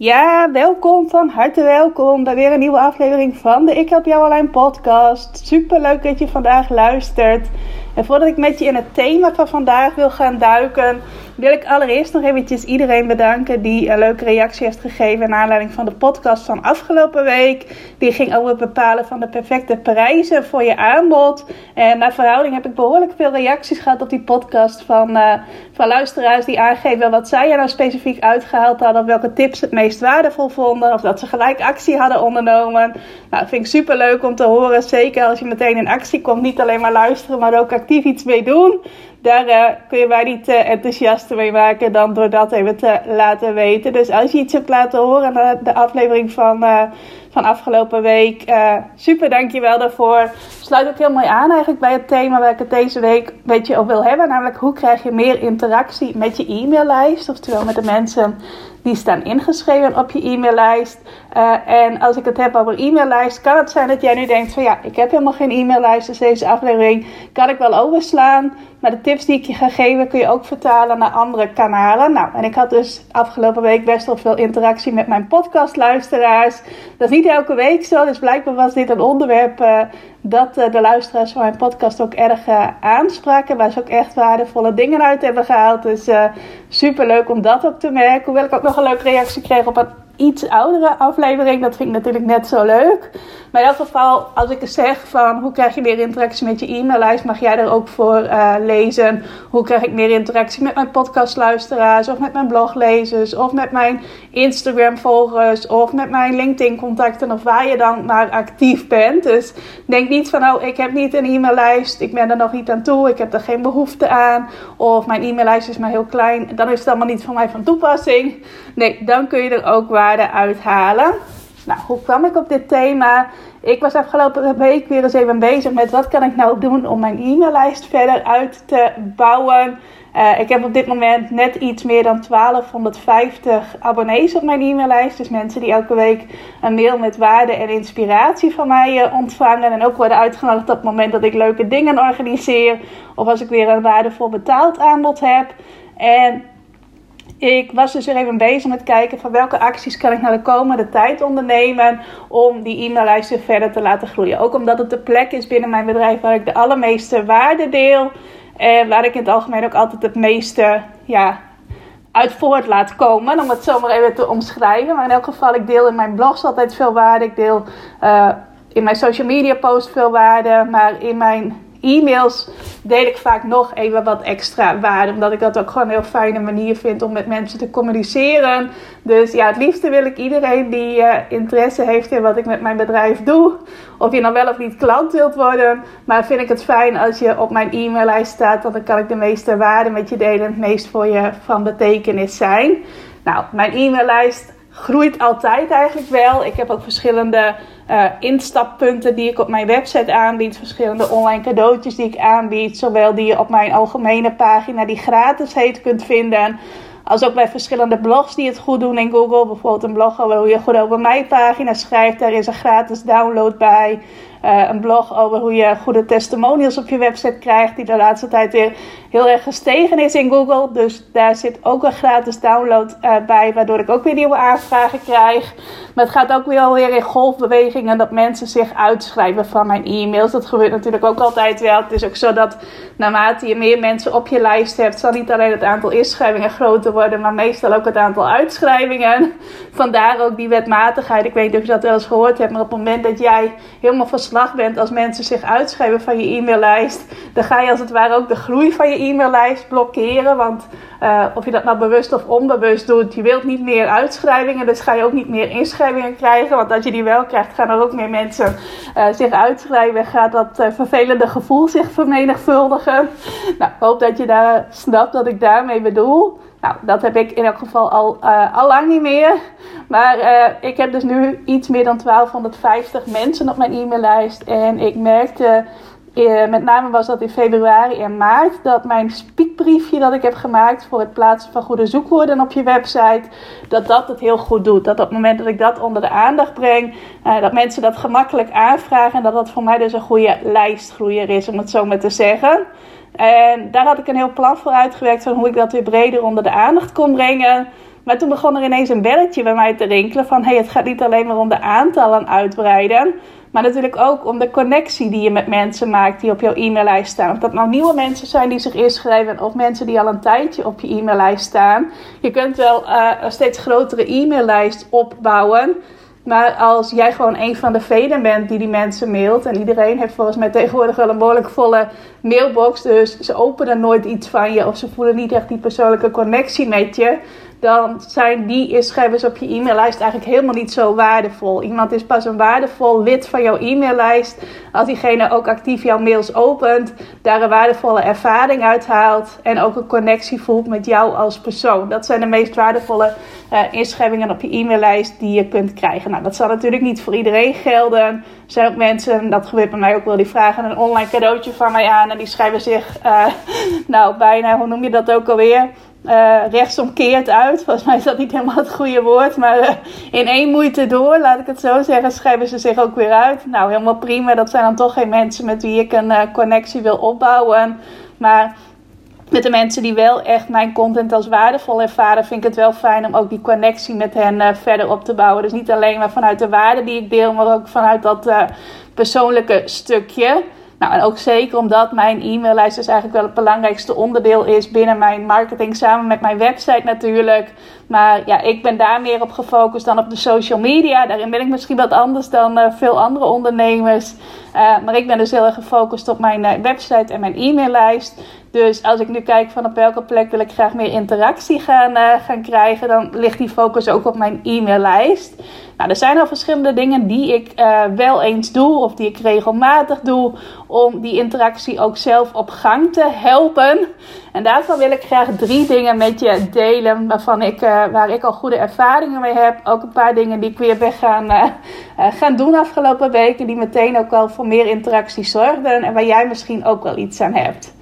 Ja, welkom, van harte welkom bij weer een nieuwe aflevering van de Ik Help Jou Alleen podcast. Super leuk dat je vandaag luistert. En voordat ik met je in het thema van vandaag wil gaan duiken, wil ik allereerst nog eventjes iedereen bedanken die een leuke reactie heeft gegeven naar aanleiding van de podcast van afgelopen week. Die ging over het bepalen van de perfecte prijzen voor je aanbod. En naar verhouding heb ik behoorlijk veel reacties gehad op die podcast van, uh, van luisteraars die aangeven wat zij er nou specifiek uitgehaald hadden. Of welke tips het meest waardevol vonden. Of dat ze gelijk actie hadden ondernomen. Nou, dat vind ik super leuk om te horen. Zeker als je meteen in actie komt. Niet alleen maar luisteren, maar ook actief iets mee doen. Daar uh, kun je mij niet uh, enthousiaster mee maken dan door dat even te laten weten. Dus als je iets hebt laten horen na de aflevering van, uh, van afgelopen week, super dankjewel daarvoor. Sluit ook heel mooi aan eigenlijk bij het thema waar ik het deze week een beetje over wil hebben. Namelijk hoe krijg je meer interactie met je e-maillijst. Oftewel met de mensen die staan ingeschreven op je e-maillijst. Uh, en als ik het heb over e-maillijst, kan het zijn dat jij nu denkt van ja, ik heb helemaal geen e-maillijst. Dus deze aflevering kan ik wel overslaan. Maar de tips die ik je ga geven kun je ook vertalen naar andere kanalen. Nou, en ik had dus afgelopen week best wel veel interactie met mijn podcastluisteraars. Dat is niet elke week zo, dus blijkbaar was dit een onderwerp uh, dat uh, de luisteraars van mijn podcast ook erg uh, aanspraken. Waar ze ook echt waardevolle dingen uit hebben gehaald. Dus super leuk om dat ook te merken. Hoewel ik ook nog een leuke reactie kreeg op een iets oudere aflevering. Dat vind ik natuurlijk net zo leuk. Maar in elk geval, als ik zeg van hoe krijg je meer interactie met je e-maillijst, mag jij er ook voor lezen. Hoe krijg ik meer interactie met mijn podcastluisteraars, of met mijn bloglezers, of met mijn Instagram-volgers, of met mijn LinkedIn-contacten, of waar je dan maar actief bent. Dus denk niet van, oh, ik heb niet een e-maillijst, ik ben er nog niet aan toe, ik heb er geen behoefte aan, of mijn e-maillijst is maar heel klein, dan is het allemaal niet voor mij van toepassing. Nee, dan kun je er ook waarde uithalen. Nou, hoe kwam ik op dit thema? Ik was afgelopen week weer eens even bezig met wat kan ik nou doen om mijn e-maillijst verder uit te bouwen. Uh, ik heb op dit moment net iets meer dan 1250 abonnees op mijn e-maillijst. Dus mensen die elke week een mail met waarde en inspiratie van mij uh, ontvangen. En ook worden uitgenodigd op het moment dat ik leuke dingen organiseer. Of als ik weer een waardevol betaald aanbod heb. En ik was dus er even bezig met kijken van welke acties kan ik nou de komende tijd ondernemen om die e-maillijst weer verder te laten groeien. Ook omdat het de plek is binnen mijn bedrijf waar ik de allermeeste waarde deel. En waar ik in het algemeen ook altijd het meeste ja, uit voort laat komen. Om het zomaar even te omschrijven. Maar in elk geval, ik deel in mijn blogs altijd veel waarde. Ik deel uh, in mijn social media posts veel waarde. Maar in mijn e-mails deel ik vaak nog even wat extra waarde. Omdat ik dat ook gewoon een heel fijne manier vind om met mensen te communiceren. Dus ja, het liefste wil ik iedereen die uh, interesse heeft in wat ik met mijn bedrijf doe. Of je nou wel of niet klant wilt worden. Maar vind ik het fijn als je op mijn e-maillijst staat. Want dan kan ik de meeste waarde met je delen. Het meest voor je van betekenis zijn. Nou, mijn e-maillijst groeit altijd eigenlijk wel. Ik heb ook verschillende uh, instappunten die ik op mijn website aanbied. Verschillende online cadeautjes die ik aanbied. Zowel die je op mijn algemene pagina, die gratis heet, kunt vinden. Als ook bij verschillende blogs die het goed doen in Google. Bijvoorbeeld een blog hoe je goed over mijn pagina schrijft. Daar is een gratis download bij. Uh, een blog over hoe je goede testimonials op je website krijgt. Die de laatste tijd weer heel erg gestegen is in Google. Dus daar zit ook een gratis download uh, bij. Waardoor ik ook weer nieuwe aanvragen krijg. Maar het gaat ook weer alweer in golfbewegingen. Dat mensen zich uitschrijven van mijn e-mails. Dat gebeurt natuurlijk ook altijd wel. Het is ook zo dat naarmate je meer mensen op je lijst hebt. Zal niet alleen het aantal inschrijvingen groter worden. Maar meestal ook het aantal uitschrijvingen. Vandaar ook die wetmatigheid. Ik weet niet of je dat wel eens gehoord hebt. Maar op het moment dat jij helemaal verslag bent. Als mensen zich uitschrijven van je e-maillijst. Dan ga je als het ware ook de groei van je e-maillijst blokkeren. Want uh, of je dat nou bewust of onbewust doet, je wilt niet meer uitschrijvingen, dus ga je ook niet meer inschrijvingen krijgen. Want als je die wel krijgt, gaan er ook meer mensen uh, zich uitschrijven. Gaat dat uh, vervelende gevoel zich vermenigvuldigen. Nou, hoop dat je daar snapt wat ik daarmee bedoel. Nou, dat heb ik in elk geval al, uh, lang niet meer. Maar uh, ik heb dus nu iets meer dan 1250 mensen op mijn e-maillijst. En ik merkte eh, met name was dat in februari en maart, dat mijn spiekbriefje dat ik heb gemaakt voor het plaatsen van goede zoekwoorden op je website, dat dat het heel goed doet. Dat op het moment dat ik dat onder de aandacht breng, dat mensen dat gemakkelijk aanvragen en dat dat voor mij dus een goede lijstgroeier is, om het zo maar te zeggen. En daar had ik een heel plan voor uitgewerkt van hoe ik dat weer breder onder de aandacht kon brengen. Maar toen begon er ineens een belletje bij mij te rinkelen van... hey, het gaat niet alleen maar om de aantallen uitbreiden... maar natuurlijk ook om de connectie die je met mensen maakt die op jouw e-maillijst staan. Of dat nou nieuwe mensen zijn die zich inschrijven... of mensen die al een tijdje op je e-maillijst staan. Je kunt wel uh, een steeds grotere e-maillijst opbouwen... Maar als jij gewoon een van de velen bent die die mensen mailt. En iedereen heeft volgens mij tegenwoordig wel een behoorlijk volle mailbox. Dus ze openen nooit iets van je. Of ze voelen niet echt die persoonlijke connectie met je dan zijn die inschrijvers op je e-maillijst eigenlijk helemaal niet zo waardevol. Iemand is pas een waardevol lid van jouw e-maillijst als diegene ook actief jouw mails opent, daar een waardevolle ervaring uit haalt en ook een connectie voelt met jou als persoon. Dat zijn de meest waardevolle uh, inschrijvingen op je e-maillijst die je kunt krijgen. Nou, dat zal natuurlijk niet voor iedereen gelden. Er zijn ook mensen, dat gebeurt bij mij ook wel, die vragen een online cadeautje van mij aan en die schrijven zich, uh, nou bijna, hoe noem je dat ook alweer? Uh, rechtsomkeerd uit. Volgens mij is dat niet helemaal het goede woord. Maar uh, in één moeite door, laat ik het zo zeggen, schrijven ze zich ook weer uit. Nou, helemaal prima. Dat zijn dan toch geen mensen met wie ik een uh, connectie wil opbouwen. Maar met de mensen die wel echt mijn content als waardevol ervaren, vind ik het wel fijn om ook die connectie met hen verder op te bouwen. Dus niet alleen maar vanuit de waarde die ik deel, maar ook vanuit dat persoonlijke stukje. Nou, en ook zeker omdat mijn e-maillijst dus eigenlijk wel het belangrijkste onderdeel is binnen mijn marketing, samen met mijn website natuurlijk. Maar ja, ik ben daar meer op gefocust dan op de social media. Daarin ben ik misschien wat anders dan uh, veel andere ondernemers. Uh, maar ik ben dus heel erg gefocust op mijn uh, website en mijn e-maillijst. Dus als ik nu kijk van op welke plek wil ik graag meer interactie gaan, gaan krijgen, dan ligt die focus ook op mijn e-maillijst. Nou, er zijn al verschillende dingen die ik wel eens doe of die ik regelmatig doe om die interactie ook zelf op gang te helpen. En daarvan wil ik graag drie dingen met je delen waarvan ik, uh, waar ik al goede ervaringen mee heb. Ook een paar dingen die ik weer weg gaan, uh, gaan doen afgelopen weken die meteen ook al voor meer interactie zorgden en waar jij misschien ook wel iets aan hebt.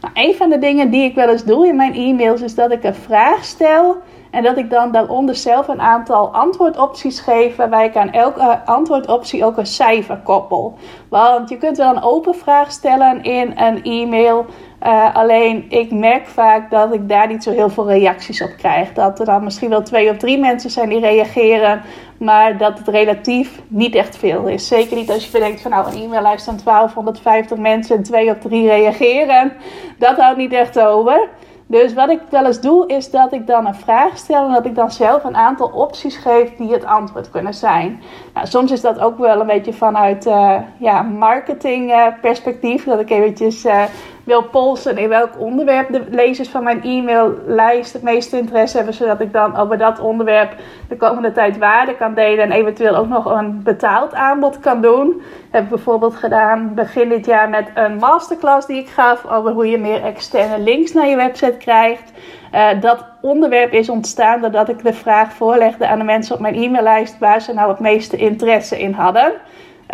Nou, een van de dingen die ik wel eens doe in mijn e-mails is dat ik een vraag stel en dat ik dan daaronder zelf een aantal antwoordopties geef, waarbij ik aan elke antwoordoptie ook een cijfer koppel. Want je kunt wel een open vraag stellen in een e-mail. Uh, alleen ik merk vaak dat ik daar niet zo heel veel reacties op krijg. Dat er dan misschien wel twee of drie mensen zijn die reageren, maar dat het relatief niet echt veel is. Zeker niet als je bedenkt van nou een e-maillijst van 1250 mensen en twee of drie reageren. Dat houdt niet echt over. Dus wat ik wel eens doe, is dat ik dan een vraag stel en dat ik dan zelf een aantal opties geef die het antwoord kunnen zijn. Nou, soms is dat ook wel een beetje vanuit uh, ja, marketing uh, dat ik eventjes uh, wil polsen in welk onderwerp de lezers van mijn e-maillijst het meeste interesse hebben, zodat ik dan over dat onderwerp de komende tijd waarde kan delen en eventueel ook nog een betaald aanbod kan doen. Heb ik bijvoorbeeld gedaan begin dit jaar met een masterclass die ik gaf over hoe je meer externe links naar je website krijgt. Uh, dat onderwerp is ontstaan doordat ik de vraag voorlegde aan de mensen op mijn e-maillijst waar ze nou het meeste interesse in hadden.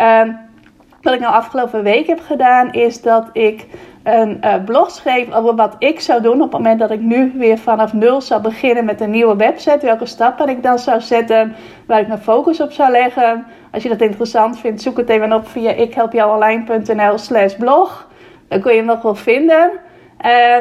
Uh, wat ik nou afgelopen week heb gedaan is dat ik een uh, blog schreef over wat ik zou doen op het moment dat ik nu weer vanaf nul zou beginnen met een nieuwe website. Welke stappen ik dan zou zetten, waar ik mijn focus op zou leggen. Als je dat interessant vindt, zoek het even op via ikhelpjouonline.nl slash blog. Dan kun je hem nog wel vinden. Uh,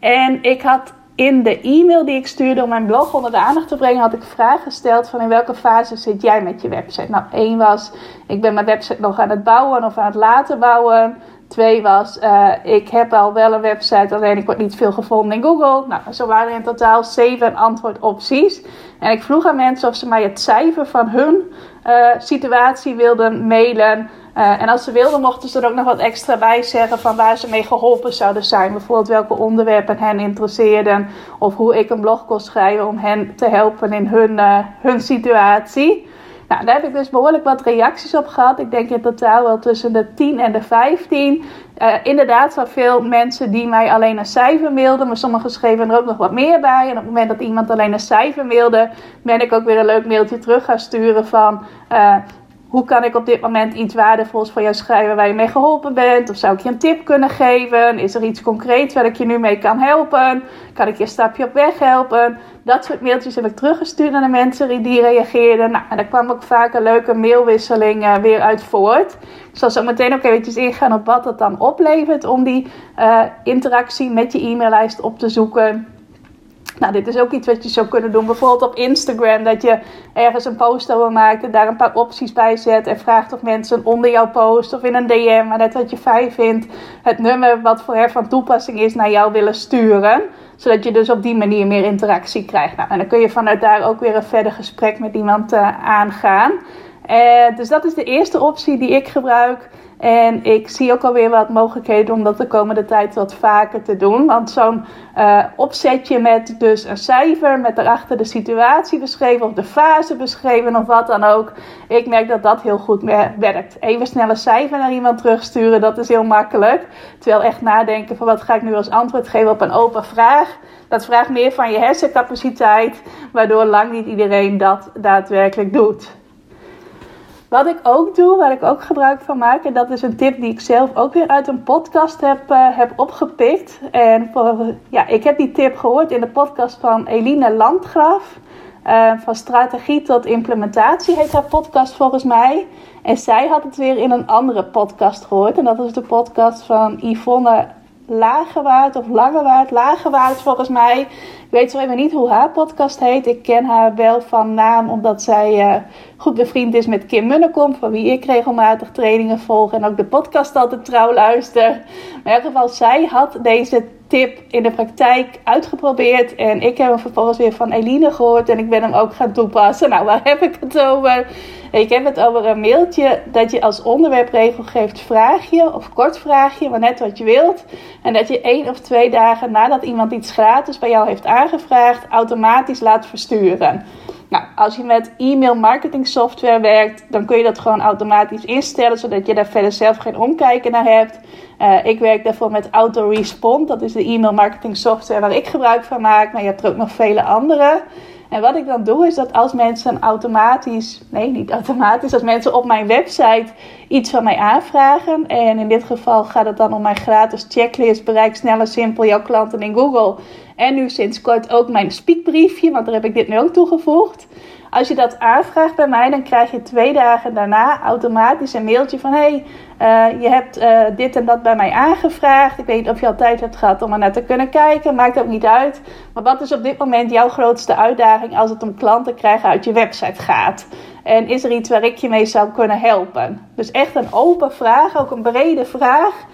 en ik had in de e-mail die ik stuurde om mijn blog onder de aandacht te brengen, had ik vragen gesteld van in welke fase zit jij met je website. Nou, één was, ik ben mijn website nog aan het bouwen of aan het laten bouwen. Twee was, uh, ik heb al wel een website, alleen ik word niet veel gevonden in Google. Nou, zo waren in totaal zeven antwoordopties. En ik vroeg aan mensen of ze mij het cijfer van hun uh, situatie wilden mailen. Uh, en als ze wilden, mochten ze er ook nog wat extra bij zeggen van waar ze mee geholpen zouden zijn. Bijvoorbeeld welke onderwerpen hen interesseerden. Of hoe ik een blog kon schrijven om hen te helpen in hun, hun situatie. Nou, daar heb ik dus behoorlijk wat reacties op gehad. Ik denk in totaal wel tussen de 10 en de 15. Uh, inderdaad, wel veel mensen die mij alleen een cijfer mailden, maar sommigen schreven er ook nog wat meer bij. En op het moment dat iemand alleen een cijfer mailde, ben ik ook weer een leuk mailtje terug gaan sturen van. Uh, hoe kan ik op dit moment iets waardevols voor jou schrijven waar je mee geholpen bent? Of zou ik je een tip kunnen geven? Is er iets concreets waar ik je nu mee kan helpen? Kan ik je een stapje op weg helpen? Dat soort mailtjes heb ik teruggestuurd naar de mensen die reageerden. Nou, en daar kwam ook vaak een leuke mailwisseling uh, weer uit voort. Ik zal zo meteen ook eventjes ingaan op wat het dan oplevert om die uh, interactie met je e-maillijst op te zoeken. Nou, dit is ook iets wat je zou kunnen doen. Bijvoorbeeld op Instagram, dat je ergens een post over maakt daar een paar opties bij zet. En vraagt of mensen onder jouw post of in een DM, maar net wat je fijn vindt, het nummer wat voor hen van toepassing is naar jou willen sturen. Zodat je dus op die manier meer interactie krijgt. Nou, en dan kun je vanuit daar ook weer een verder gesprek met iemand uh, aangaan. Uh, dus dat is de eerste optie die ik gebruik. En ik zie ook alweer wat mogelijkheden om dat de komende tijd wat vaker te doen. Want zo'n uh, opzetje met dus een cijfer, met daarachter de situatie beschreven of de fase beschreven of wat dan ook. Ik merk dat dat heel goed werkt. Even snel een cijfer naar iemand terugsturen, dat is heel makkelijk. Terwijl echt nadenken van wat ga ik nu als antwoord geven op een open vraag. Dat vraagt meer van je hersencapaciteit, waardoor lang niet iedereen dat daadwerkelijk doet. Wat ik ook doe, waar ik ook gebruik van maak, en dat is een tip die ik zelf ook weer uit een podcast heb, uh, heb opgepikt. En voor, ja, ik heb die tip gehoord in de podcast van Eline Landgraf. Uh, van strategie tot implementatie heet haar podcast volgens mij. En zij had het weer in een andere podcast gehoord. En dat is de podcast van Yvonne Lagewaard of Langewaard. Lagewaard volgens mij. Ik weet zo even niet hoe haar podcast heet. Ik ken haar wel van naam omdat zij uh, goed bevriend is met Kim Munnekom. Van wie ik regelmatig trainingen volg. En ook de podcast altijd trouw luister. Maar in ieder geval, zij had deze tip in de praktijk uitgeprobeerd. En ik heb hem vervolgens weer van Eline gehoord. En ik ben hem ook gaan toepassen. Nou, waar heb ik het over? Ik heb het over een mailtje dat je als onderwerpregel geeft vraagje of kort vraagje, maar net wat je wilt. En dat je één of twee dagen nadat iemand iets gratis bij jou heeft aangevraagd, automatisch laat versturen. Nou, als je met e-mail marketing software werkt, dan kun je dat gewoon automatisch instellen, zodat je daar verder zelf geen omkijken naar hebt. Uh, ik werk daarvoor met AutoRespond. Dat is de e-mail marketing software waar ik gebruik van maak. Maar je hebt er ook nog vele andere. En wat ik dan doe is dat als mensen automatisch, nee niet automatisch, als mensen op mijn website iets van mij aanvragen. En in dit geval gaat het dan om mijn gratis checklist, bereik snel en simpel jouw klanten in Google. En nu sinds kort ook mijn speakbriefje, want daar heb ik dit nu ook toegevoegd. Als je dat aanvraagt bij mij, dan krijg je twee dagen daarna automatisch een mailtje van: hey, uh, je hebt uh, dit en dat bij mij aangevraagd. Ik weet niet of je al tijd hebt gehad om er naar te kunnen kijken. Maakt ook niet uit. Maar wat is op dit moment jouw grootste uitdaging als het om klanten krijgen uit je website gaat? En is er iets waar ik je mee zou kunnen helpen? Dus echt een open vraag, ook een brede vraag.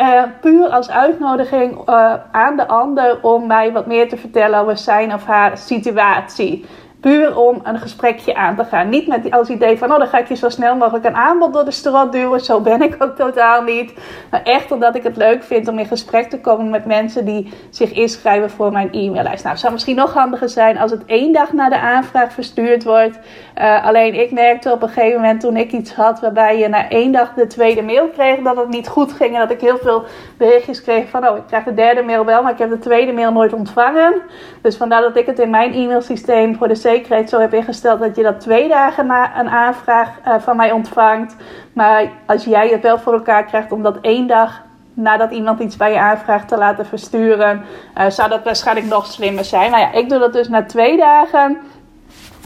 Uh, puur als uitnodiging aan de ander om mij wat meer te vertellen over zijn of haar situatie. Puur om een gesprekje aan te gaan. Niet met als idee van, oh dan ga ik je zo snel mogelijk een aanbod door de strot duwen. Zo ben ik ook totaal niet. Maar echt omdat ik het leuk vind om in gesprek te komen met mensen die zich inschrijven voor mijn e-maillijst. Nou, het zou misschien nog handiger zijn als het één dag na de aanvraag verstuurd wordt. Uh, alleen ik merkte op een gegeven moment toen ik iets had waarbij je na één dag de tweede mail kreeg dat het niet goed ging. En dat ik heel veel berichtjes kreeg van, oh ik krijg de derde mail wel, maar ik heb de tweede mail nooit ontvangen. Dus vandaar dat ik het in mijn e-mailsysteem voor de zekerheid zo heb ingesteld dat je dat twee dagen na een aanvraag uh, van mij ontvangt. Maar als jij het wel voor elkaar krijgt om dat één dag nadat iemand iets bij je aanvraagt te laten versturen, uh, zou dat waarschijnlijk nog slimmer zijn. Maar ja, ik doe dat dus na twee dagen.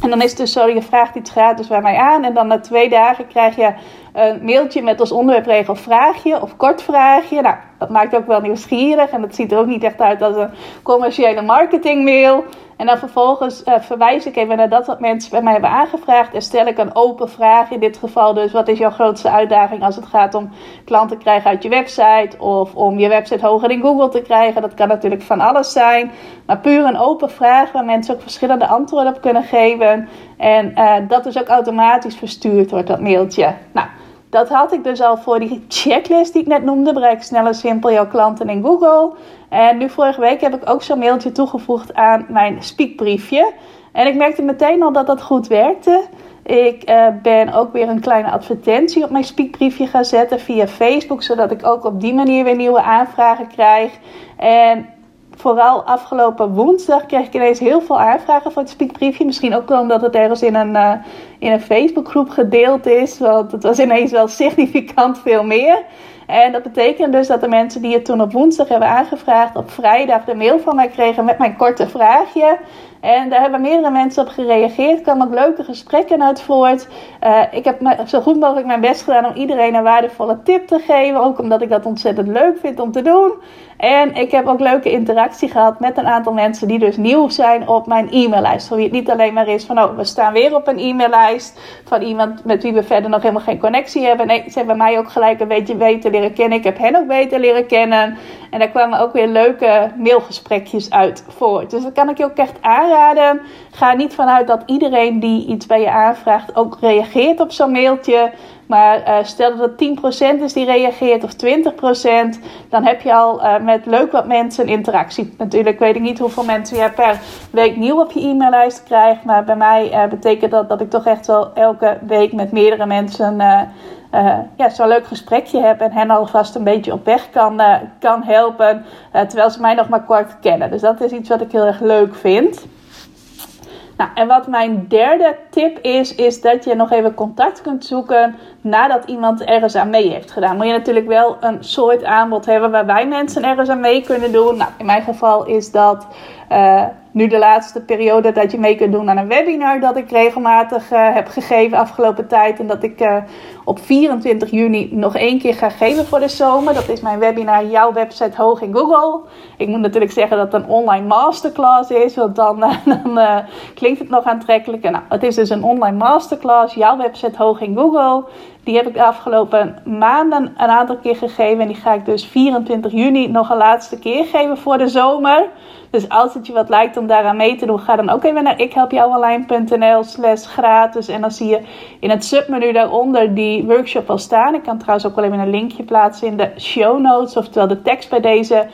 En dan is het dus zo, je vraagt iets gratis bij mij aan. En dan na twee dagen krijg je een mailtje met als onderwerpregel vraagje of kort vraagje. Nou, dat maakt ook wel nieuwsgierig. En dat ziet er ook niet echt uit als een commerciële marketingmail. En dan vervolgens uh, verwijs ik even naar dat wat mensen bij mij hebben aangevraagd. En stel ik een open vraag. In dit geval dus, wat is jouw grootste uitdaging als het gaat om klanten krijgen uit je website. Of om je website hoger in Google te krijgen. Dat kan natuurlijk van alles zijn. Maar puur een open vraag waar mensen ook verschillende antwoorden op kunnen geven. En uh, dat dus ook automatisch verstuurd wordt, dat mailtje. Nou, dat had ik dus al voor die checklist die ik net noemde. Bereik snel en simpel jouw klanten in Google. En nu vorige week heb ik ook zo'n mailtje toegevoegd aan mijn speakbriefje. En ik merkte meteen al dat dat goed werkte. Ik uh, ben ook weer een kleine advertentie op mijn speakbriefje gaan zetten via Facebook, zodat ik ook op die manier weer nieuwe aanvragen krijg. En vooral afgelopen woensdag kreeg ik ineens heel veel aanvragen voor het speakbriefje. Misschien ook wel omdat het ergens in een, uh, in een Facebookgroep gedeeld is. Want het was ineens wel significant veel meer. En dat betekent dus dat de mensen die het toen op woensdag hebben aangevraagd, op vrijdag de mail van mij kregen met mijn korte vraagje. En daar hebben meerdere mensen op gereageerd. Er kwamen ook leuke gesprekken uit voort. Uh, ik heb zo goed mogelijk mijn best gedaan om iedereen een waardevolle tip te geven. Ook omdat ik dat ontzettend leuk vind om te doen. En ik heb ook leuke interactie gehad met een aantal mensen die dus nieuw zijn op mijn e-maillijst. Voor wie het niet alleen maar is van, oh, we staan weer op een e-maillijst van iemand met wie we verder nog helemaal geen connectie hebben. Nee, ze hebben mij ook gelijk een beetje beter leren kennen. Ik heb hen ook beter leren kennen. En daar kwamen ook weer leuke mailgesprekjes uit voort. Dus dat kan ik je ook echt aanraden. Ga niet vanuit dat iedereen die iets bij je aanvraagt ook reageert op zo'n mailtje. Maar uh, stel dat het 10% is die reageert of 20%, dan heb je al uh, met leuk wat mensen interactie. Natuurlijk weet ik niet hoeveel mensen je per week nieuw op je e-maillijst krijgt. Maar bij mij uh, betekent dat dat ik toch echt wel elke week met meerdere mensen ja, zo'n leuk gesprekje heb. En hen alvast een beetje op weg kan, kan helpen. terwijl ze mij nog maar kort kennen. Dus dat is iets wat ik heel erg leuk vind. Nou, en wat mijn derde tip is, is dat je nog even contact kunt zoeken nadat iemand ergens aan mee heeft gedaan. Moet je natuurlijk wel een soort aanbod hebben waarbij mensen ergens aan mee kunnen doen. Nou, in mijn geval is dat uh, nu de laatste periode dat je mee kunt doen aan een webinar dat ik regelmatig uh, heb gegeven afgelopen tijd. En dat ik uh, op 24 juni nog één keer ga geven voor de zomer. Dat is mijn webinar Jouw website hoog in Google. Ik moet natuurlijk zeggen dat het een online masterclass is, want dan, dan klinkt het nog aantrekkelijker. Nou, het is dus een online masterclass, Jouw website hoog in Google. Die heb ik de afgelopen maanden een aantal keer gegeven. En die ga ik dus 24 juni nog een laatste keer geven voor de zomer. Dus als het je wat lijkt om daaraan mee te doen, ga dan ook even naar ikhelpjouonline.nl slash gratis. En dan zie je in het submenu daaronder die workshop al staan. Ik kan trouwens ook wel even een linkje plaatsen in de show notes. Oftewel de tekst bij deze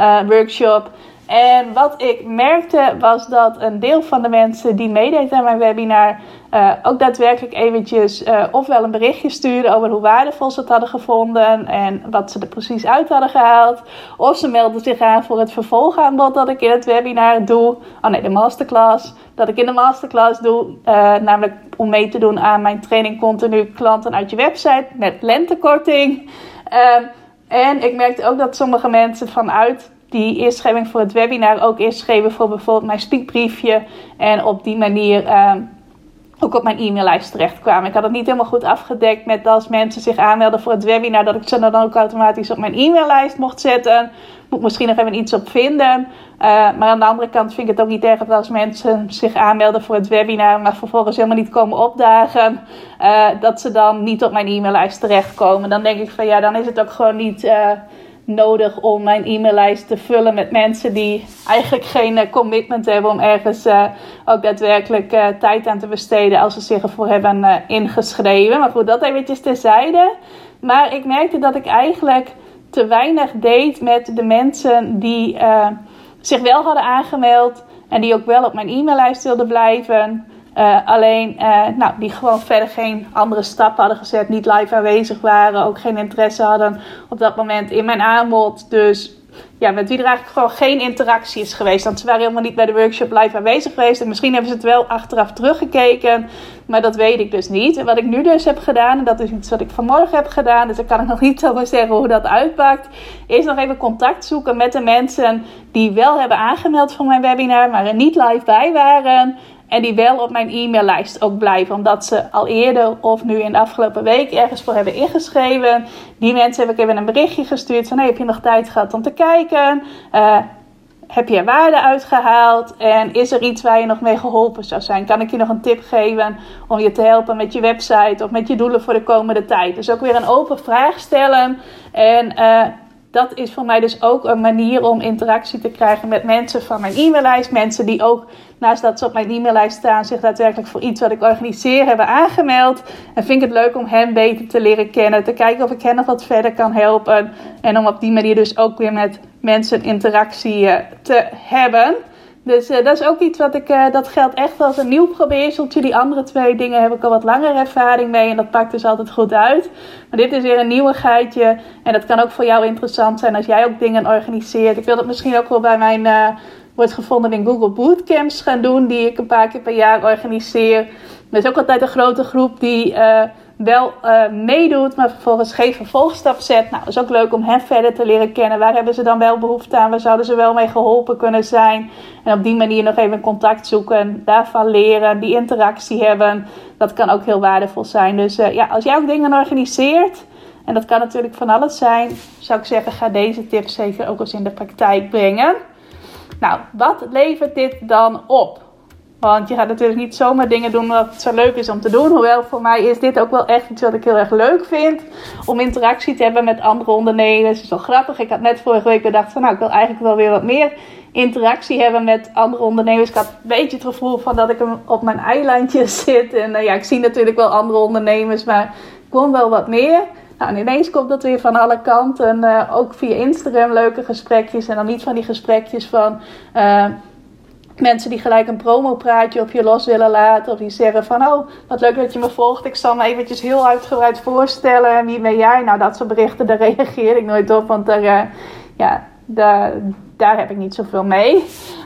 uh, workshop. En wat ik merkte was dat een deel van de mensen die meedeed aan mijn webinar uh, ook daadwerkelijk eventjes uh, ofwel een berichtje stuurden over hoe waardevol ze het hadden gevonden en wat ze er precies uit hadden gehaald. Of ze melden zich aan voor het vervolgaanbod dat ik in het webinar doe. Oh nee, de masterclass. Dat ik in de masterclass doe. Uh, namelijk om mee te doen aan mijn training continu klanten uit je website met lentekorting. Ehm, en ik merkte ook dat sommige mensen vanuit die inschrijving voor het webinar ook inschreven voor bijvoorbeeld mijn speakbriefje. En op die manier uh, ook op mijn e-maillijst terecht kwamen. Ik had het niet helemaal goed afgedekt met als mensen zich aanmelden voor het webinar, dat ik ze dan ook automatisch op mijn e-maillijst mocht zetten. Moet misschien nog even iets op vinden. Uh, maar aan de andere kant vind ik het ook niet erg dat als mensen zich aanmelden voor het webinar, maar vervolgens helemaal niet komen opdagen, uh, dat ze dan niet op mijn e-maillijst terechtkomen. Dan denk ik van ja, dan is het ook gewoon niet. Nodig om mijn e-maillijst te vullen met mensen die eigenlijk geen uh, commitment hebben om ergens uh, ook daadwerkelijk uh, tijd aan te besteden als ze zich ervoor hebben ingeschreven. Maar goed, dat eventjes terzijde. Maar ik merkte dat ik eigenlijk te weinig deed met de mensen die zich wel hadden aangemeld en die ook wel op mijn e-maillijst wilden blijven. Uh, alleen, uh, nou, die gewoon verder geen andere stappen hadden gezet, niet live aanwezig waren, ook geen interesse hadden op dat moment in mijn aanbod. Dus ja, met wie er eigenlijk gewoon geen interactie is geweest. Want ze waren helemaal niet bij de workshop live aanwezig geweest. En misschien hebben ze het wel achteraf teruggekeken. Maar dat weet ik dus niet. En wat ik nu dus heb gedaan, en dat is iets wat ik vanmorgen heb gedaan. Dus daar kan ik nog niet over zeggen hoe dat uitpakt. Is nog even contact zoeken met de mensen die wel hebben aangemeld voor mijn webinar. Maar er niet live bij waren. En die wel op mijn e-maillijst ook blijven. Omdat ze al eerder of nu in de afgelopen week ergens voor hebben ingeschreven. Die mensen heb ik even een berichtje gestuurd. Van hey, heb je nog tijd gehad om te kijken? Uh, heb je er waarde uitgehaald? En is er iets waar je nog mee geholpen zou zijn? Kan ik je nog een tip geven om je te helpen met je website of met je doelen voor de komende tijd? Dus ook weer een open vraag stellen. En uh, dat is voor mij dus ook een manier om interactie te krijgen met mensen van mijn e-maillijst. Mensen die ook, naast dat ze op mijn e-maillijst staan, zich daadwerkelijk voor iets wat ik organiseer hebben aangemeld. En vind ik het leuk om hen beter te leren kennen. Te kijken of ik hen nog wat verder kan helpen. En om op die manier dus ook weer met mensen interactie eh, te hebben. Dus uh, dat is ook iets wat ik, uh, dat geldt echt als een nieuw probeerseltje. Die andere twee dingen heb ik al wat langer ervaring mee en dat pakt dus altijd goed uit. Maar dit is weer een nieuwigheidje en dat kan ook voor jou interessant zijn als jij ook dingen organiseert. Ik wil dat misschien ook wel bij mijn uh, wordt gevonden in Google Bootcamps gaan doen, die ik een paar keer per jaar organiseer. Er is ook altijd een grote groep die wel uh, meedoet, maar vervolgens geen vervolgstap zet. Nou, is ook leuk om hen verder te leren kennen. Waar hebben ze dan wel behoefte aan? Waar zouden ze wel mee geholpen kunnen zijn? En op die manier nog even contact zoeken, daarvan leren, die interactie hebben. Dat kan ook heel waardevol zijn. Dus uh, ja, als jij ook dingen organiseert, en dat kan natuurlijk van alles zijn, zou ik zeggen, ga deze tips zeker ook eens in de praktijk brengen. Nou, wat levert dit dan op? Want je gaat natuurlijk niet zomaar dingen doen wat zo leuk is om te doen. Hoewel voor mij is dit ook wel echt iets wat ik heel erg leuk vind. Om interactie te hebben met andere ondernemers. Het is wel grappig. Ik had net vorige week bedacht van nou ik wil eigenlijk wel weer wat meer interactie hebben met andere ondernemers. Ik had een beetje het gevoel van dat ik op mijn eilandje zit. En uh, ja, ik zie natuurlijk wel andere ondernemers. Maar ik wil wel wat meer. Nou, en ineens komt dat weer van alle kanten. Uh, ook via Instagram leuke gesprekjes. En dan niet van die gesprekjes van... Uh, mensen die gelijk een promopraatje op je los willen laten. Of die zeggen van, oh, wat leuk dat je me volgt. Ik zal me eventjes heel uitgebreid voorstellen. Wie ben jij? Nou, dat soort berichten, daar reageer ik nooit op. Want daar, uh, ja, daar, daar heb ik niet zoveel mee.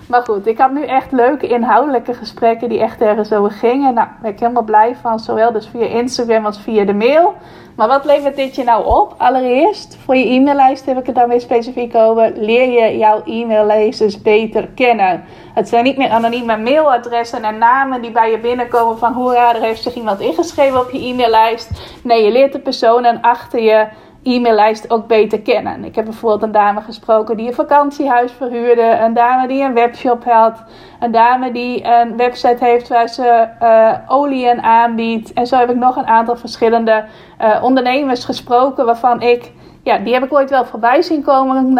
Maar goed, ik had nu echt leuke inhoudelijke gesprekken die echt ergens over gingen. Nou, daar ben ik helemaal blij van. Zowel dus via Instagram als via de mail. Maar wat levert dit je nou op? Allereerst, voor je e-maillijst heb ik het dan weer specifiek over. Leer je jouw e-maillezers beter kennen. Het zijn niet meer anonieme mailadressen en namen die bij je binnenkomen van hoera, er heeft zich iemand ingeschreven op je e-maillijst. Nee, je leert de personen achter je e-maillijst ook beter kennen. Ik heb bijvoorbeeld een dame gesproken die een vakantiehuis verhuurde, een dame die een webshop had, een dame die een website heeft waar ze uh, oliën aanbiedt. En zo heb ik nog een aantal verschillende uh, ondernemers gesproken waarvan ik, ja, die heb ik ooit wel voorbij zien komen.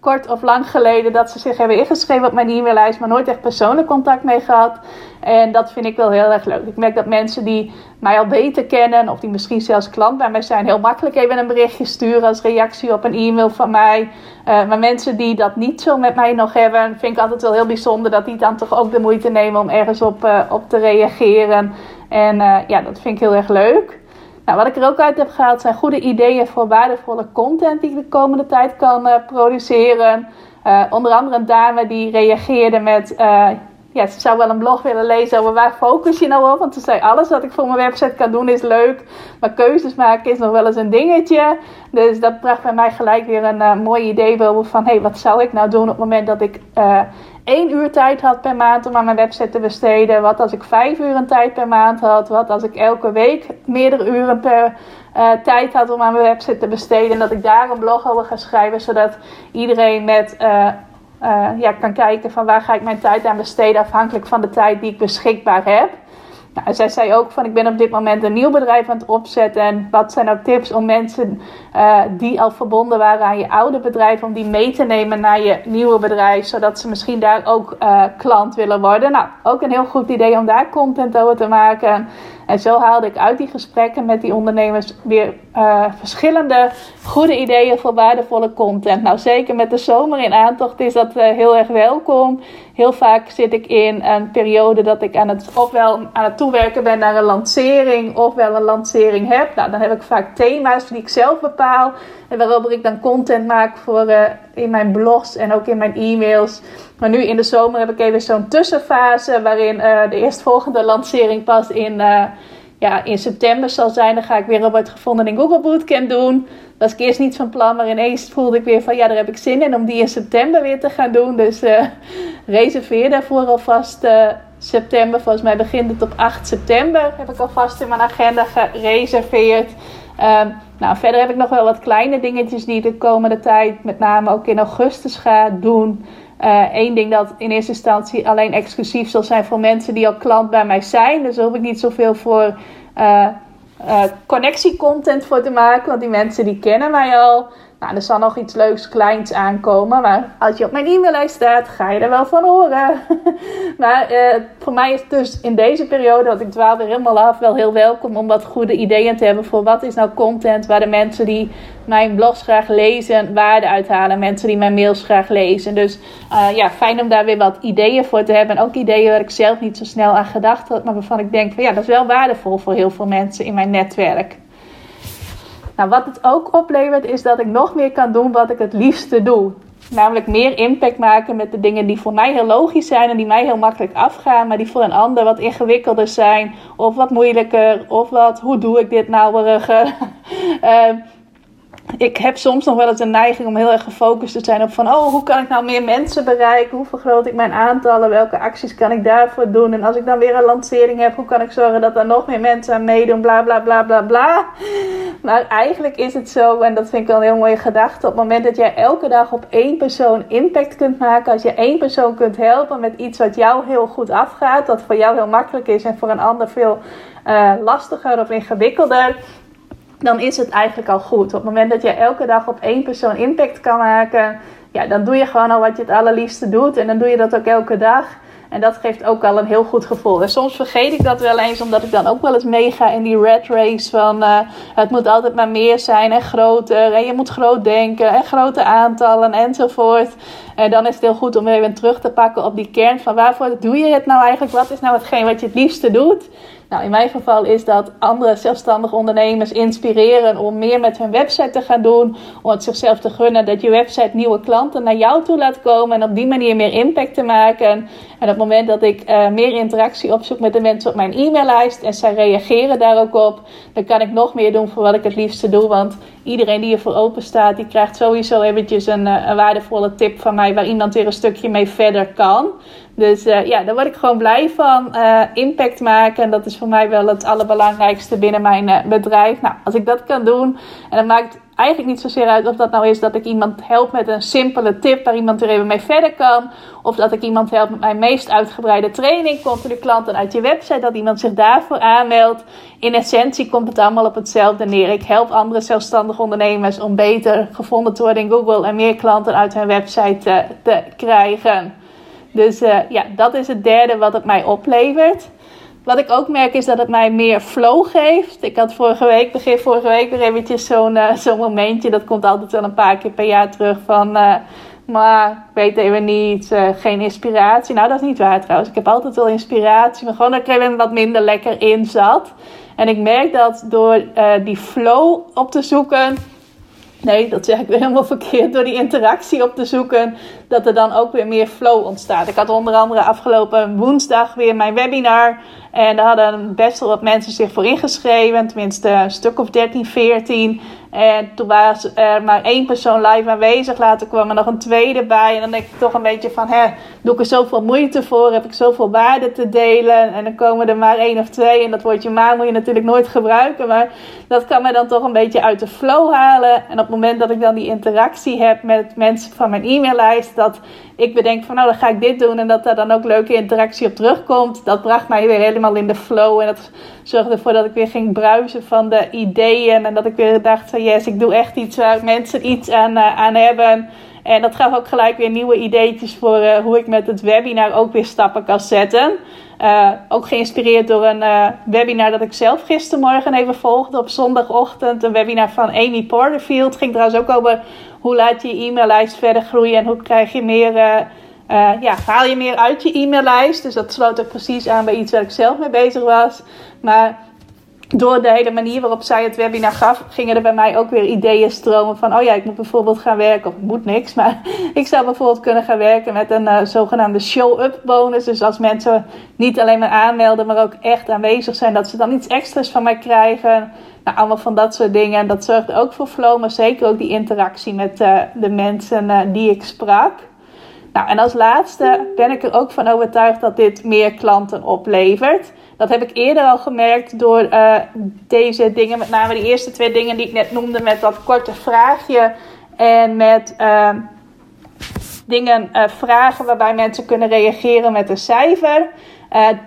Kort of lang geleden dat ze zich hebben ingeschreven op mijn e-maillijst, maar nooit echt persoonlijk contact mee gehad. En dat vind ik wel heel erg leuk. Ik merk dat mensen die mij al beter kennen, of die misschien zelfs klant bij mij zijn, heel makkelijk even een berichtje sturen als reactie op een e-mail van mij. Uh, maar mensen die dat niet zo met mij nog hebben, vind ik altijd wel heel bijzonder dat die dan toch ook de moeite nemen om ergens op, uh, op te reageren. En uh, ja, dat vind ik heel erg leuk. Nou, wat ik er ook uit heb gehaald zijn goede ideeën voor waardevolle content die ik de komende tijd kan produceren. Uh, onder andere een dame die reageerde met: uh, ja, ze zou wel een blog willen lezen over waar focus je nou op. Want ze zei: alles wat ik voor mijn website kan doen is leuk, maar keuzes maken is nog wel eens een dingetje. Dus dat bracht bij mij gelijk weer een mooi idee van: hé, hey, wat zou ik nou doen op het moment dat ik één uur tijd had per maand om aan mijn website te besteden? Wat als ik vijf uur een tijd per maand had? Wat als ik elke week meerdere uren per uh, tijd had om aan mijn website te besteden? En dat ik daar een blog over ga schrijven, zodat iedereen met, uh, uh, ja, kan kijken van waar ga ik mijn tijd aan besteden afhankelijk van de tijd die ik beschikbaar heb. Nou, zij zei ook van ik ben op dit moment een nieuw bedrijf aan het opzetten. En wat zijn ook tips om mensen uh, die al verbonden waren aan je oude bedrijf, om die mee te nemen naar je nieuwe bedrijf. Zodat ze misschien daar ook uh, klant willen worden. Nou, ook een heel goed idee om daar content over te maken. En zo haalde ik uit die gesprekken met die ondernemers weer uh, verschillende goede ideeën voor waardevolle content. Nou, zeker met de zomer in aantocht is dat heel erg welkom. Heel vaak zit ik in een periode dat ik aan het, ofwel aan het toewerken ben naar een lancering, ofwel een lancering heb. Nou, dan heb ik vaak thema's die ik zelf bepaal. En waarover ik dan content maak voor uh, in mijn blogs en ook in mijn e-mails. Maar nu in de zomer heb ik even zo'n tussenfase waarin uh, de eerstvolgende lancering pas in, uh, ja, in september zal zijn. Dan ga ik weer Robert Gevonden in Google Bootcamp doen was ik eerst niet van plan, maar ineens voelde ik weer van ja, daar heb ik zin in om die in september weer te gaan doen. Dus uh, reserveer daarvoor alvast september. Volgens mij begint het op 8 september. Heb ik alvast in mijn agenda gereserveerd. Um, nou, verder heb ik nog wel wat kleine dingetjes die de komende tijd, met name ook in augustus, ga doen. Eén uh, ding dat in eerste instantie alleen exclusief zal zijn voor mensen die al klant bij mij zijn. Dus daar hoef ik niet zoveel voor uh, uh, connectiecontent voor te maken. Want die mensen die kennen mij al. Nou, er zal nog iets leuks kleins aankomen. Maar als je op mijn e-maillijst staat, ga je er wel van horen. maar uh, voor mij is het dus in deze periode, dat ik dwaal weer helemaal af, wel heel welkom om wat goede ideeën te hebben voor wat is nou content waar de mensen die mijn blogs graag lezen waarde uithalen. Mensen die mijn mails graag lezen. Dus uh, ja, fijn om daar weer wat ideeën voor te hebben. En ook ideeën waar ik zelf niet zo snel aan gedacht had, maar waarvan ik denk van ja, dat is wel waardevol voor heel veel mensen in mijn netwerk. Nou, wat het ook oplevert is dat ik nog meer kan doen wat ik het liefste doe. Namelijk meer impact maken met de dingen die voor mij heel logisch zijn en die mij heel makkelijk afgaan, maar die voor een ander wat ingewikkelder zijn, of wat moeilijker, of wat, hoe doe ik dit nou? uh, ik heb soms nog wel eens een neiging om heel erg gefocust te zijn op van, oh, hoe kan ik nou meer mensen bereiken? Hoe vergroot ik mijn aantallen? Welke acties kan ik daarvoor doen? En als ik dan weer een lancering heb, hoe kan ik zorgen dat er nog meer mensen aan meedoen? Bla bla bla bla bla. Maar eigenlijk is het zo, en dat vind ik wel een heel mooie gedachte, op het moment dat jij elke dag op één persoon impact kunt maken, als je één persoon kunt helpen met iets wat jou heel goed afgaat, dat voor jou heel makkelijk is en voor een ander veel uh, lastiger of ingewikkelder dan is het eigenlijk al goed. Op het moment dat je elke dag op één persoon impact kan maken, ja, dan doe je gewoon al wat je het allerliefste doet. En dan doe je dat ook elke dag. En dat geeft ook al een heel goed gevoel. En soms vergeet ik dat wel eens, omdat ik dan ook wel eens meega in die red race van uh, het moet altijd maar meer zijn en groter. En je moet groot denken en grote aantallen enzovoort. En dan is het heel goed om even terug te pakken op die kern van waarvoor doe je het nou eigenlijk? Wat is nou hetgeen wat je het liefste doet? Nou, in mijn geval is dat andere zelfstandige ondernemers inspireren om meer met hun website te gaan doen. Om het zichzelf te gunnen dat je website nieuwe klanten naar jou toe laat komen. En op die manier meer impact te maken. En op het moment dat ik uh, meer interactie opzoek met de mensen op mijn e-maillijst. En zij reageren daar ook op. Dan kan ik nog meer doen voor wat ik het liefste doe. Want iedereen die ervoor open staat, die krijgt sowieso eventjes een, eh, een waardevolle tip van mij. Waar iemand weer een stukje mee verder kan. Dus uh, ja, daar word ik gewoon blij van. Uh, impact maken. En dat is voor mij wel het allerbelangrijkste binnen mijn uh, bedrijf. Nou, als ik dat kan doen. En dat maakt eigenlijk niet zozeer uit of dat nou is dat ik iemand help met een simpele tip waar iemand er even mee verder kan. Of dat ik iemand help met mijn meest uitgebreide training. Continu klanten uit je website. Dat iemand zich daarvoor aanmeldt. In essentie komt het allemaal op hetzelfde neer. Ik help andere zelfstandige ondernemers om beter gevonden te worden in Google. En meer klanten uit hun website te krijgen. Dus uh, ja, dat is het derde wat het mij oplevert. Wat ik ook merk is dat het mij meer flow geeft. Ik had vorige week, begin vorige week weer eventjes zo'n uh, zo'n momentje. Dat komt altijd wel een paar keer per jaar terug van... Uh, maar ik weet even niet, geen inspiratie. Nou, dat is niet waar trouwens. Ik heb altijd wel inspiratie, maar gewoon dat ik even wat minder lekker in zat. En ik merk dat door die flow op te zoeken Nee, dat zeg ik weer helemaal verkeerd. Door die interactie op te zoeken, dat er dan ook weer meer flow ontstaat. Ik had onder andere afgelopen woensdag weer mijn webinar. En daar hadden best wel wat mensen zich voor ingeschreven. Tenminste, een stuk of 13, 14. En toen was er maar één persoon live aanwezig. Later kwam er nog een tweede bij. En dan denk ik toch een beetje van, hè, doe ik er zoveel moeite voor? Heb ik zoveel waarde te delen? En dan komen er maar één of twee. En dat woordje maar moet je natuurlijk nooit gebruiken. Maar dat kan me dan toch een beetje uit de flow halen. En op het moment dat ik dan die interactie heb met mensen van mijn e-maillijst. Dat ik bedenk van, nou dan ga ik dit doen. En dat daar dan ook leuke interactie op terugkomt. Dat bracht mij weer helemaal in de flow. En dat zorgde ervoor dat ik weer ging bruisen van de ideeën. En dat ik weer dacht van yes, ik doe echt iets waar mensen iets aan, uh, aan hebben. En dat gaf ook gelijk weer nieuwe ideetjes voor uh, hoe ik met het webinar ook weer stappen kan zetten. Uh, ook geïnspireerd door een webinar dat ik zelf gistermorgen even volgde op zondagochtend. Een webinar van Amy Porterfield. Ging trouwens ook over hoe laat je je e-maillijst verder groeien en hoe krijg je meer uh, ja, haal je meer uit je e-maillijst. Dus dat sloot ook precies aan bij iets waar ik zelf mee bezig was. Maar door de hele manier waarop zij het webinar gaf, gingen er bij mij ook weer ideeën stromen van, oh ja, ik moet bijvoorbeeld gaan werken, of ik moet niks, maar ik zou bijvoorbeeld kunnen gaan werken met een uh, zogenaamde show-up bonus. Dus als mensen niet alleen maar aanmelden, maar ook echt aanwezig zijn, dat ze dan iets extra's van mij krijgen. Nou, allemaal van dat soort dingen. En dat zorgt ook voor flow, maar zeker ook die interactie met uh, de mensen uh, die ik sprak. Nou, en als laatste ben ik er ook van overtuigd dat dit meer klanten oplevert. Dat heb ik eerder al gemerkt door uh, deze dingen, met name de eerste twee dingen die ik net noemde, met dat korte vraagje en met uh, dingen uh, vragen waarbij mensen kunnen reageren met een cijfer.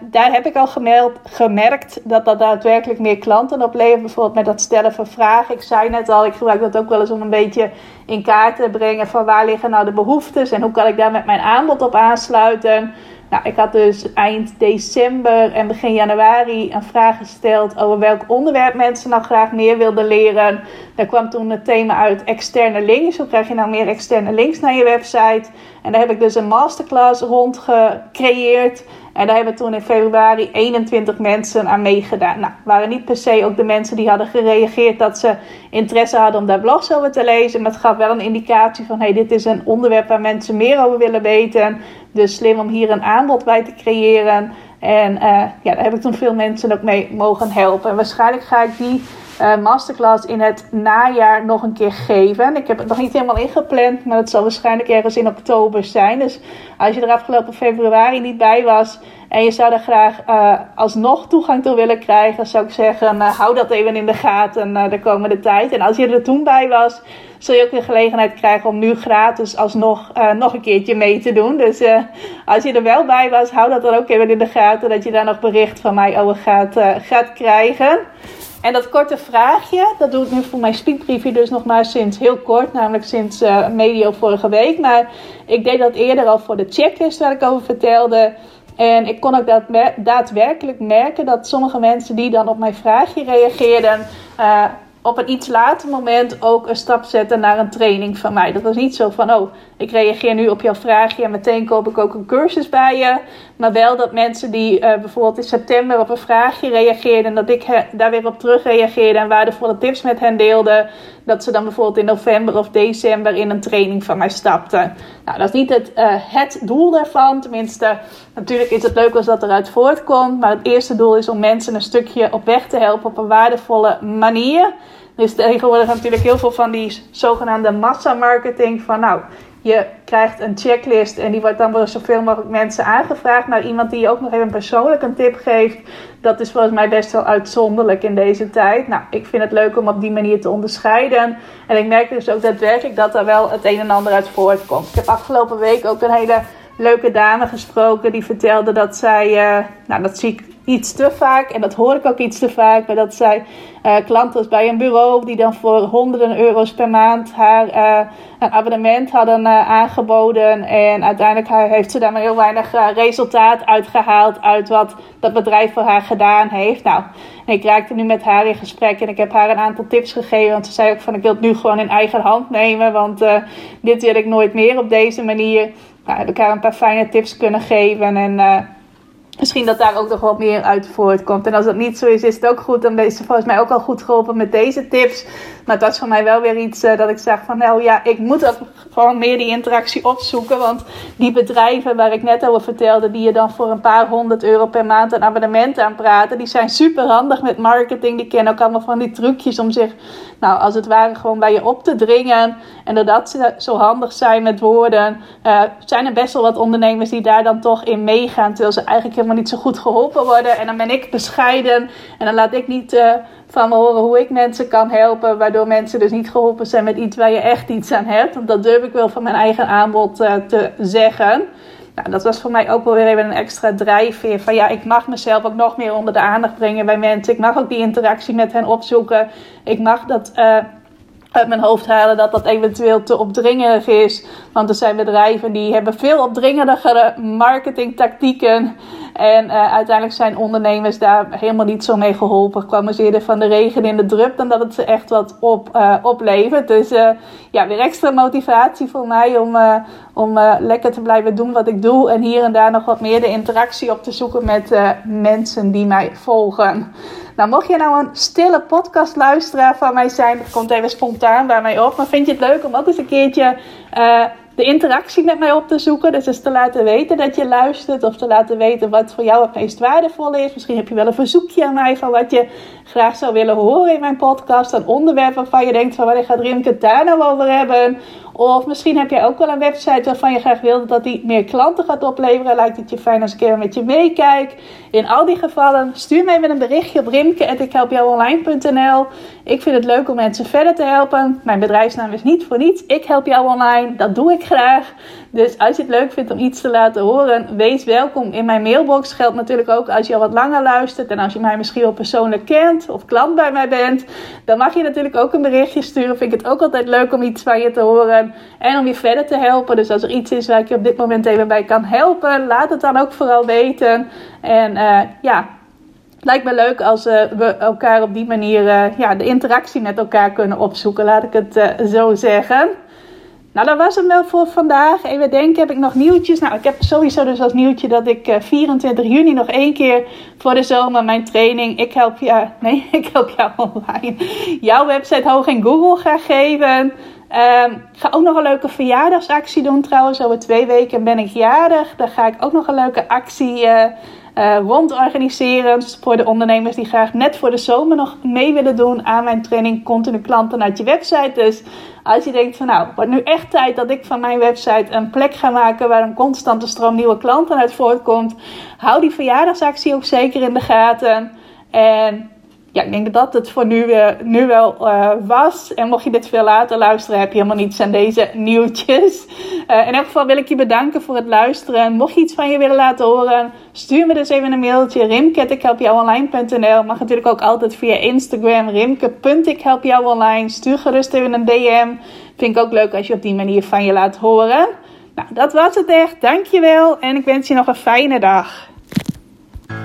Daar heb ik al gemeld, gemerkt dat dat daadwerkelijk meer klanten oplevert. Bijvoorbeeld met dat stellen van vragen. Ik zei net al, ik gebruik dat ook wel eens om een beetje in kaart te brengen van waar liggen nou de behoeftes en hoe kan ik daar met mijn aanbod op aansluiten. Nou, ik had dus eind december en begin januari een vraag gesteld over welk onderwerp mensen nou graag meer wilden leren. Daar kwam toen het thema uit externe links. Hoe krijg je nou meer externe links naar je website? En daar heb ik dus een masterclass rond gecreëerd. En daar hebben toen in februari 21 mensen aan meegedaan. Nou, waren niet per se ook de mensen die hadden gereageerd dat ze interesse hadden om daar blogs over te lezen. Maar het gaf wel een indicatie van: hey, dit is een onderwerp waar mensen meer over willen weten. Dus slim om hier een aanbod bij te creëren. En uh, ja, daar heb ik toen veel mensen ook mee mogen helpen. En waarschijnlijk ga ik die uh, masterclass in het najaar nog een keer geven. Ik heb het nog niet helemaal ingepland, maar het zal waarschijnlijk ergens in oktober zijn. Dus als je er afgelopen februari niet bij was en je zou daar graag uh, alsnog toegang toe willen krijgen, zou ik zeggen, uh, hou dat even in de gaten de komende tijd. En als je er toen bij was, zul je ook de gelegenheid krijgen om nu gratis alsnog nog een keertje mee te doen. Dus als je er wel bij was, hou dat dan ook even in de gaten, dat je daar nog bericht van mij over gaat, gaat krijgen. En dat korte vraagje, dat doe ik nu voor mijn speakbriefje dus nog maar sinds heel kort, namelijk sinds uh, medio vorige week. Maar ik deed dat eerder al voor de checklist waar ik over vertelde. En ik kon ook daadwerkelijk merken dat sommige mensen die dan op mijn vraagje reageerden, uh, op een iets later moment ook een stap zetten naar een training van mij. Dat was niet zo van, oh, ik reageer nu op jouw vraagje en meteen koop ik ook een cursus bij je. Maar wel dat mensen die uh, bijvoorbeeld in september op een vraagje reageerden, dat ik daar weer op terug reageerde en waardevolle tips met hen deelde, dat ze dan bijvoorbeeld in november of december in een training van mij stapten. Nou, dat is niet het, uh, het doel daarvan. Tenminste, natuurlijk is het leuk als dat eruit voortkomt. Maar het eerste doel is om mensen een stukje op weg te helpen op een waardevolle manier. Er is tegenwoordig natuurlijk heel veel van die zogenaamde massamarketing. Van nou, je krijgt een checklist en die wordt dan door zoveel mogelijk mensen aangevraagd. Maar iemand die ook nog even persoonlijk een tip geeft, dat is volgens mij best wel uitzonderlijk in deze tijd. Nou, ik vind het leuk om op die manier te onderscheiden. En ik merk dus ook daadwerkelijk dat er wel het een en ander uit voortkomt. Ik heb afgelopen week ook een hele leuke dame gesproken die vertelde dat zij, uh, nou dat zie ik iets te vaak en dat hoor ik ook iets te vaak, maar dat zij uh, klant was bij een bureau die dan voor honderden euro's per maand haar uh, een abonnement hadden uh, aangeboden. En uiteindelijk heeft ze daar maar heel weinig resultaat uitgehaald uit wat dat bedrijf voor haar gedaan heeft. Nou, ik raakte nu met haar in gesprek en ik heb haar een aantal tips gegeven. Want ze zei ook van ik wil het nu gewoon in eigen hand nemen, want dit wil ik nooit meer op deze manier. Nou, heb ik haar een paar fijne tips kunnen geven en misschien dat daar ook nog wat meer uit voortkomt. En als dat niet zo is, is het ook goed. Dan is ze volgens mij ook al goed geholpen met deze tips. Maar dat is voor mij wel weer iets uh, dat ik zeg van nou ja, ik moet ook gewoon meer die interactie opzoeken. Want die bedrijven waar ik net over vertelde, die je dan voor een paar honderd euro per maand een abonnement aan praten, die zijn super handig met marketing. Die kennen ook allemaal van die trucjes om zich, nou als het ware, gewoon bij je op te dringen. En doordat ze zo handig zijn met woorden, uh, zijn er best wel wat ondernemers die daar dan toch in meegaan. Terwijl ze eigenlijk helemaal niet zo goed geholpen worden. En dan ben ik bescheiden en dan laat ik niet. Uh, van me horen hoe ik mensen kan helpen. Waardoor mensen dus niet geholpen zijn met iets waar je echt iets aan hebt. Want dat durf ik wel van mijn eigen aanbod uh, te zeggen. Nou, dat was voor mij ook wel weer even een extra drijfveer. Van ja, ik mag mezelf ook nog meer onder de aandacht brengen bij mensen. Ik mag ook die interactie met hen opzoeken. Ik mag dat. Uh, uit mijn hoofd halen dat dat eventueel te opdringerig is. Want er zijn bedrijven die hebben veel opdringerigere marketingtactieken. En uh, uiteindelijk zijn ondernemers daar helemaal niet zo mee geholpen. Kwamen ze eerder van de regen in de drup dan dat het ze echt wat op, uh, oplevert. Dus uh, ja, weer extra motivatie voor mij om, om lekker te blijven doen wat ik doe. En hier en daar nog wat meer de interactie op te zoeken met mensen die mij volgen. Nou, mocht je nou een stille podcastluisteraar van mij zijn, dat komt even spontaan bij mij op. Maar vind je het leuk om ook eens een keertje de interactie met mij op te zoeken? Dus eens te laten weten dat je luistert of te laten weten wat voor jou het meest waardevol is. Misschien heb je wel een verzoekje aan mij van wat je graag zou willen horen in mijn podcast. Een onderwerp waarvan je denkt van wanneer gaat Rimke het daar nou over hebben? Of misschien heb jij ook wel een website waarvan je graag wilt dat die meer klanten gaat opleveren. Lijkt het je fijn als ik even met je meekijk. In al die gevallen stuur mij met een berichtje op rimke.ikhelpjouonline.nl Ik vind het leuk om mensen verder te helpen. Mijn bedrijfsnaam is niet voor niets. Ik help jou online. Dat doe ik graag. Dus als je het leuk vindt om iets te laten horen, wees welkom in mijn mailbox. Geldt natuurlijk ook als je al wat langer luistert en als je mij misschien wel persoonlijk kent of klant bij mij bent. Dan mag je natuurlijk ook een berichtje sturen. Vind ik het ook altijd leuk om iets van je te horen en om je verder te helpen. Dus als er iets is waar ik je op dit moment even bij kan helpen, laat het dan ook vooral weten. En uh, ja, lijkt me leuk als uh, we elkaar op die manier uh, ja, de interactie met elkaar kunnen opzoeken, laat ik het zo zeggen. Nou, dat was hem wel voor vandaag. Even denken, heb ik nog nieuwtjes? Nou, ik heb sowieso dus als nieuwtje dat ik 24 juni nog één keer voor de zomer mijn training Ik help je, nee, ik help jou online, jouw website hoog in Google ga geven. Um, ik ga ook nog een leuke verjaardagsactie doen trouwens. Over twee weken ben ik jarig. Daar ga ik ook nog een leuke actie uh, uh, rond organiseren. Dus voor de ondernemers die graag net voor de zomer nog mee willen doen aan mijn training Continu Klanten uit je website. Dus als je denkt van nou, wordt nu echt tijd dat ik van mijn website een plek ga maken waar een constante stroom nieuwe klanten uit voortkomt. Hou die verjaardagsactie ook zeker in de gaten. En ja, ik denk dat het voor nu, nu wel uh, was. En mocht je dit veel later luisteren, heb je helemaal niets aan deze nieuwtjes. Uh, in elk geval wil ik je bedanken voor het luisteren. Mocht je iets van je willen laten horen, stuur me dus even een mailtje. Rimke.ikhelpjouonline.nl Mag natuurlijk ook altijd via Instagram. Rimke.ikhelpjouonline. Stuur gerust even een DM. Vind ik ook leuk als je op die manier van je laat horen. Nou, dat was het echt. Dankjewel. En ik wens je nog een fijne dag.